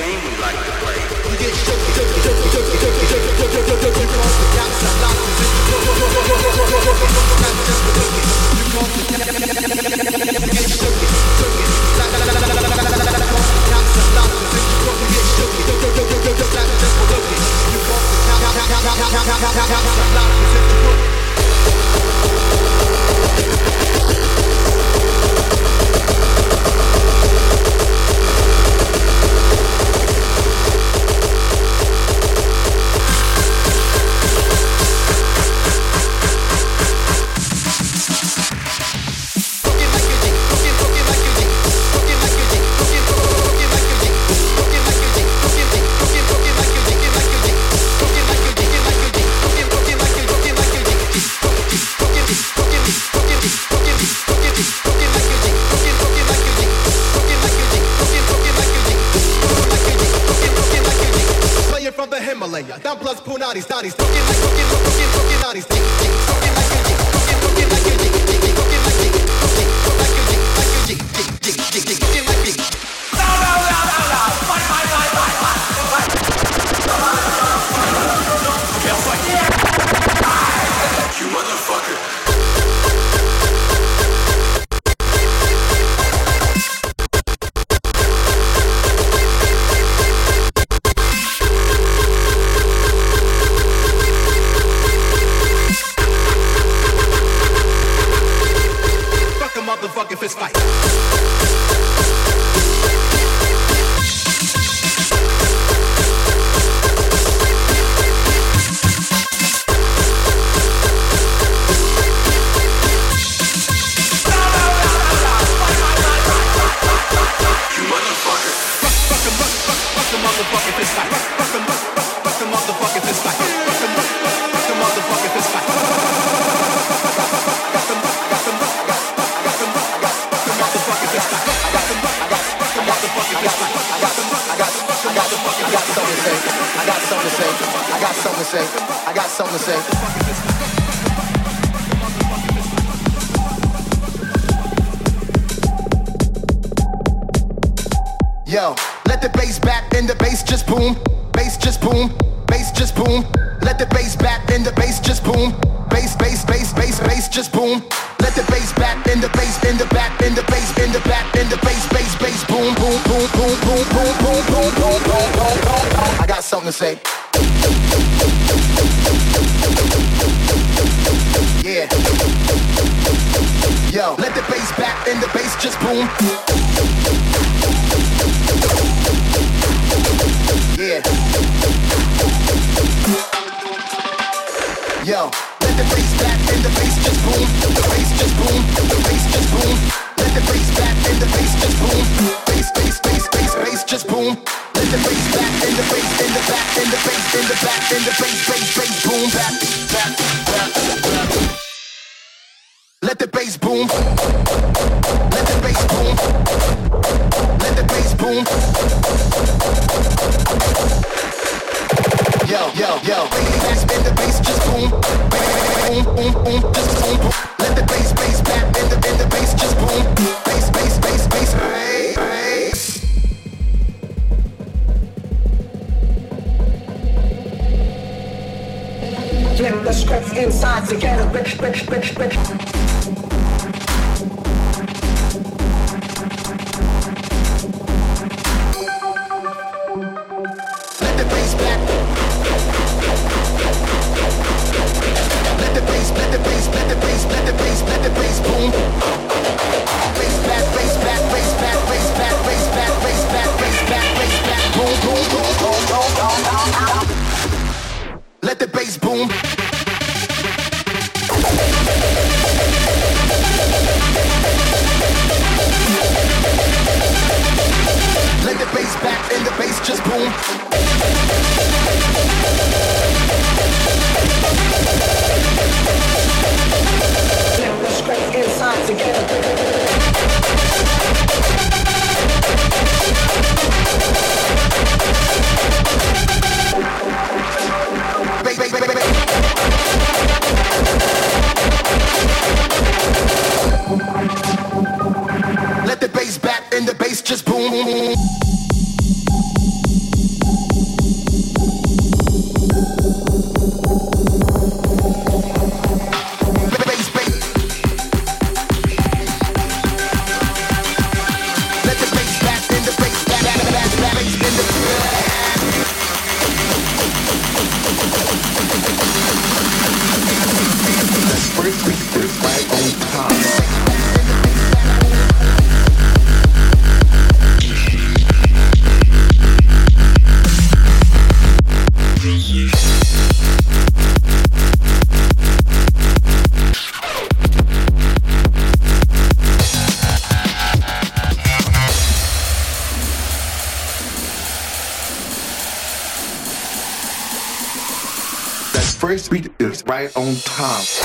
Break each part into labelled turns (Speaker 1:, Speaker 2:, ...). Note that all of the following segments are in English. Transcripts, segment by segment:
Speaker 1: game we like to play.
Speaker 2: You the gaps
Speaker 3: got something to say. Yo, let the bass back and the bass just boom. Bass just boom. Bass just boom. Let the bass back and the bass just boom. Bass, bass, bass, bass, bass just boom. Let the bass back and the bass in the back in the bass in the back in the bass, bass, bass boom, boom, boom, boom, boom, boom, boom, boom, boom, boom, boom, boom. I got something to say. Yeah. Yo, let the bass back and the bass just boom. Yeah. Yo, let the bass back and the bass just boom. The bass just boom. The bass just boom. Let the bass back and the bass just boom. Bass, bass, bass, bass, bass just boom. Let the bass back and the bass in the back and the bass in the back and the bass, bass, bass boom. Back, back, back. Let the bass boom. Let the bass boom. Let the bass boom. Yo, yo, yo. Bass and the bass just boom. Boom, boom, boom, just boom, boom.
Speaker 4: inside together. Bitch, bitch, bitch, bitch.
Speaker 5: On time.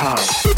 Speaker 5: Right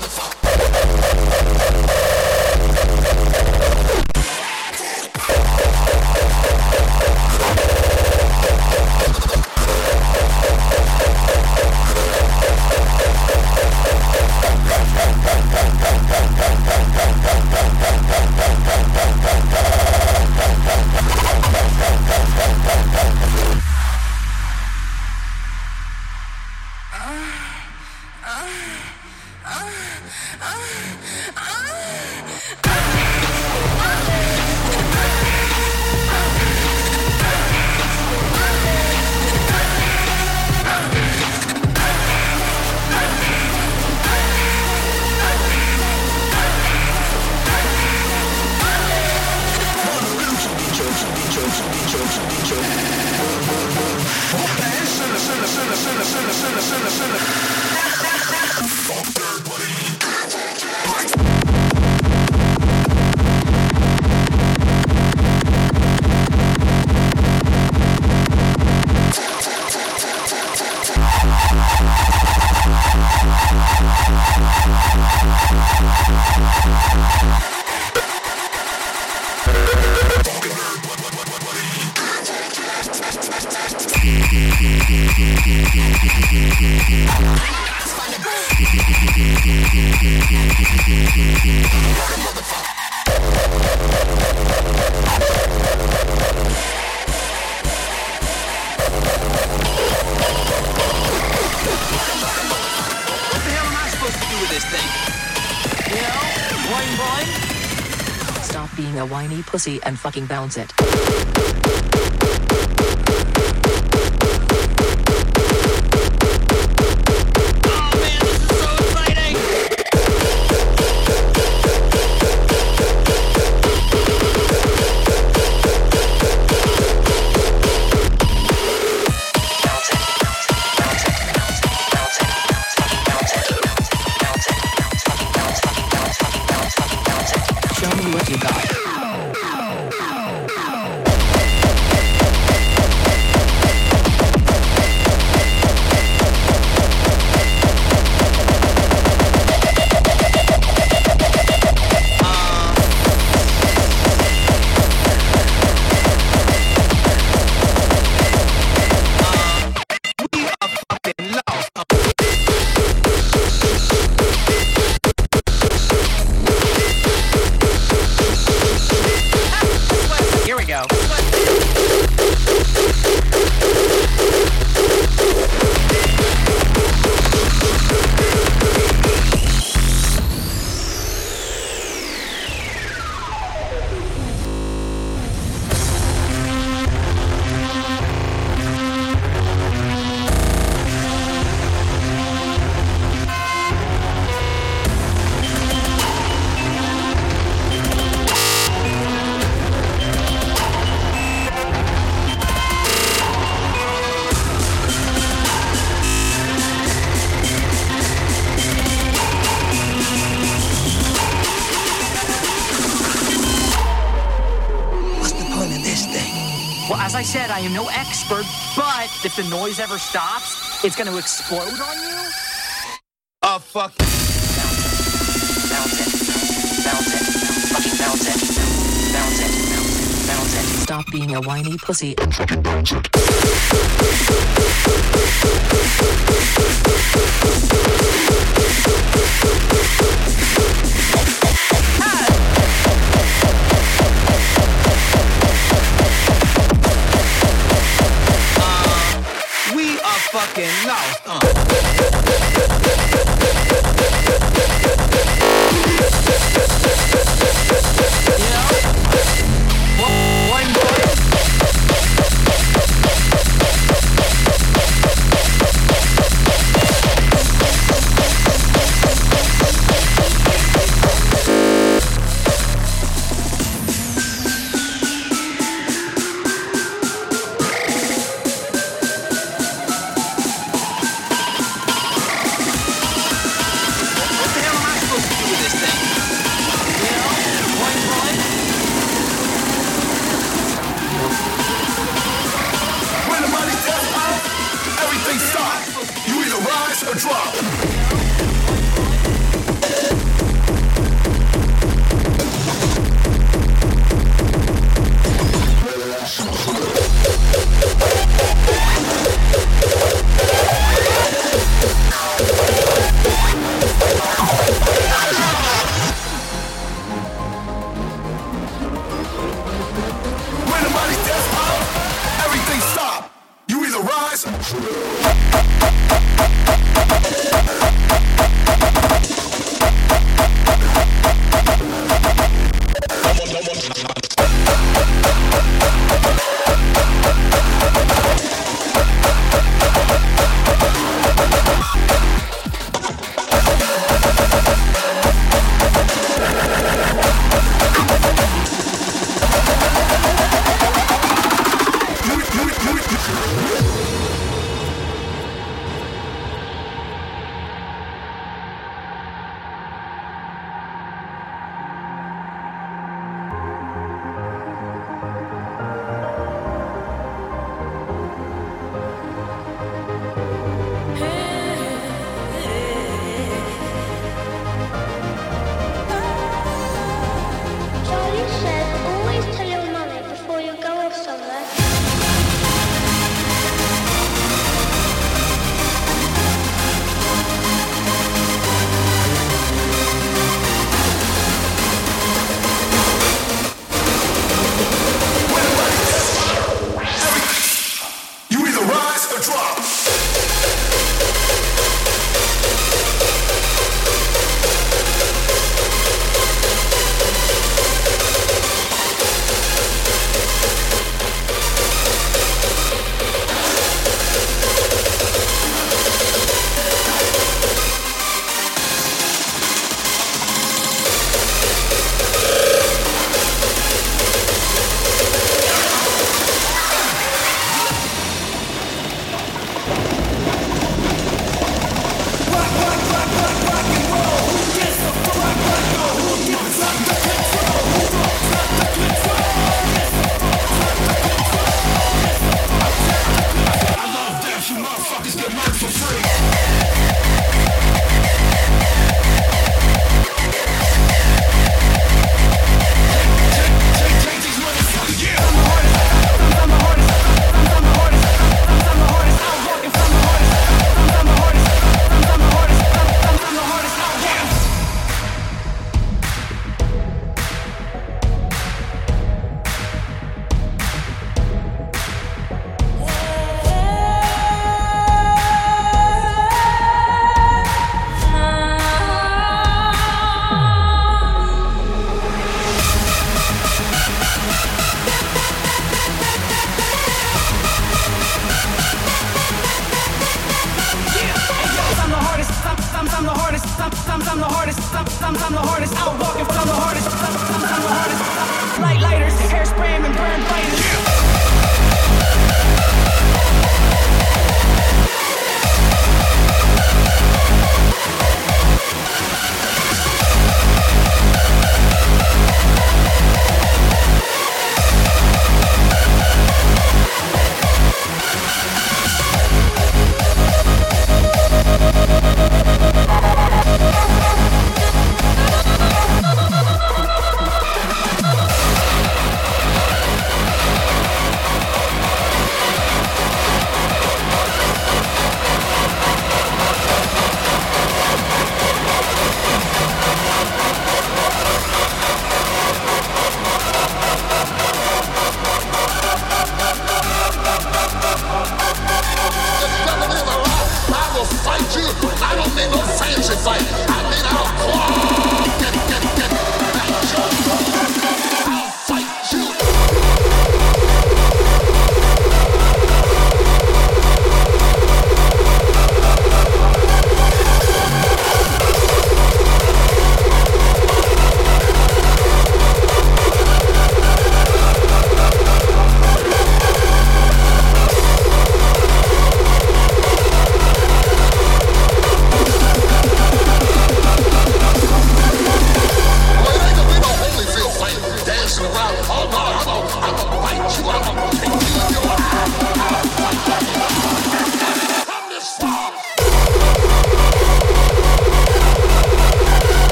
Speaker 6: pussy and fucking bounce it.
Speaker 7: said, I am no expert, but if the noise ever stops, it's going to explode on you.
Speaker 1: Oh, fuck.
Speaker 6: Stop being a whiny pussy. fucking
Speaker 1: lost. Uh.
Speaker 8: You know? Sometimes
Speaker 9: I'm the hardest. Sometimes
Speaker 5: I'm the hardest. Out walking from the hardest. Sometimes I'm the hardest. Light lighters, hairspray, and burn
Speaker 10: brightest.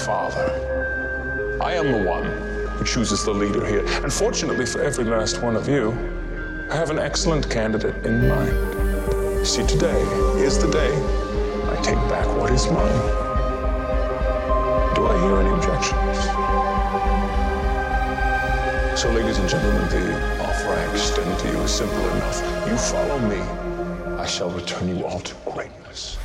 Speaker 10: Father. I am the one who chooses the leader here. And fortunately for every last one of you, I have an excellent candidate in mind. See, today is the day I take back what is mine. Do I hear any objections? So, ladies and gentlemen, the offer I extend to you is simple enough. You follow me, I shall return you all to greatness.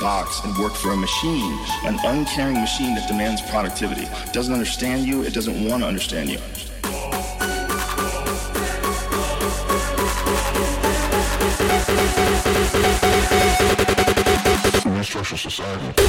Speaker 11: Box and work for a machine, an uncaring machine that demands productivity. It doesn't understand you, it doesn't want to understand you.
Speaker 9: Restructure society.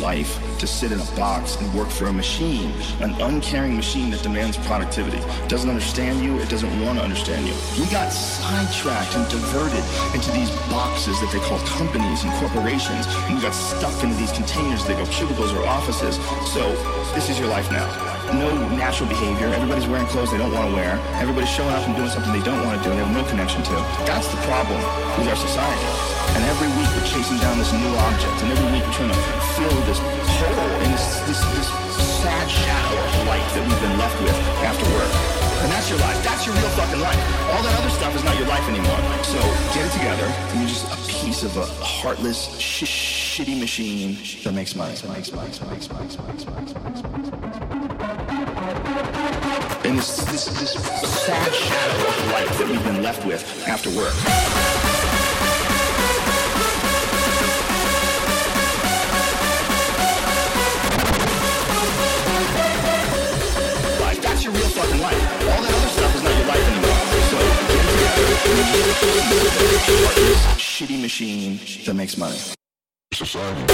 Speaker 11: Life to sit in a box and work for a machine, an uncaring machine that demands productivity. It doesn't understand you, it doesn't want to understand you. We got sidetracked and diverted into these boxes that they call companies and corporations, and we got stuck into these containers that go cubicles or offices. So, this is your life now. No natural behavior. Everybody's wearing clothes they don't want to wear. Everybody's showing up and doing something they don't want to do. And they have no connection to. That's the problem with our society. And every week we're chasing down this new object, and every week we're trying to fill this hole in this, this, this sad shadow of life that we've been left with after work. And that's your life. That's your real fucking life. All that other stuff is not your life anymore. So get it together, and you're just a piece of a heartless, sh- shitty machine that makes money. That makes money. That makes money. That makes money. That makes money. And this, this, this sad shadow of life that we've been left with after work. That's your real fucking life. All that other stuff is not
Speaker 12: your life anymore. So get together, what is
Speaker 13: shitty machine that makes money? Society.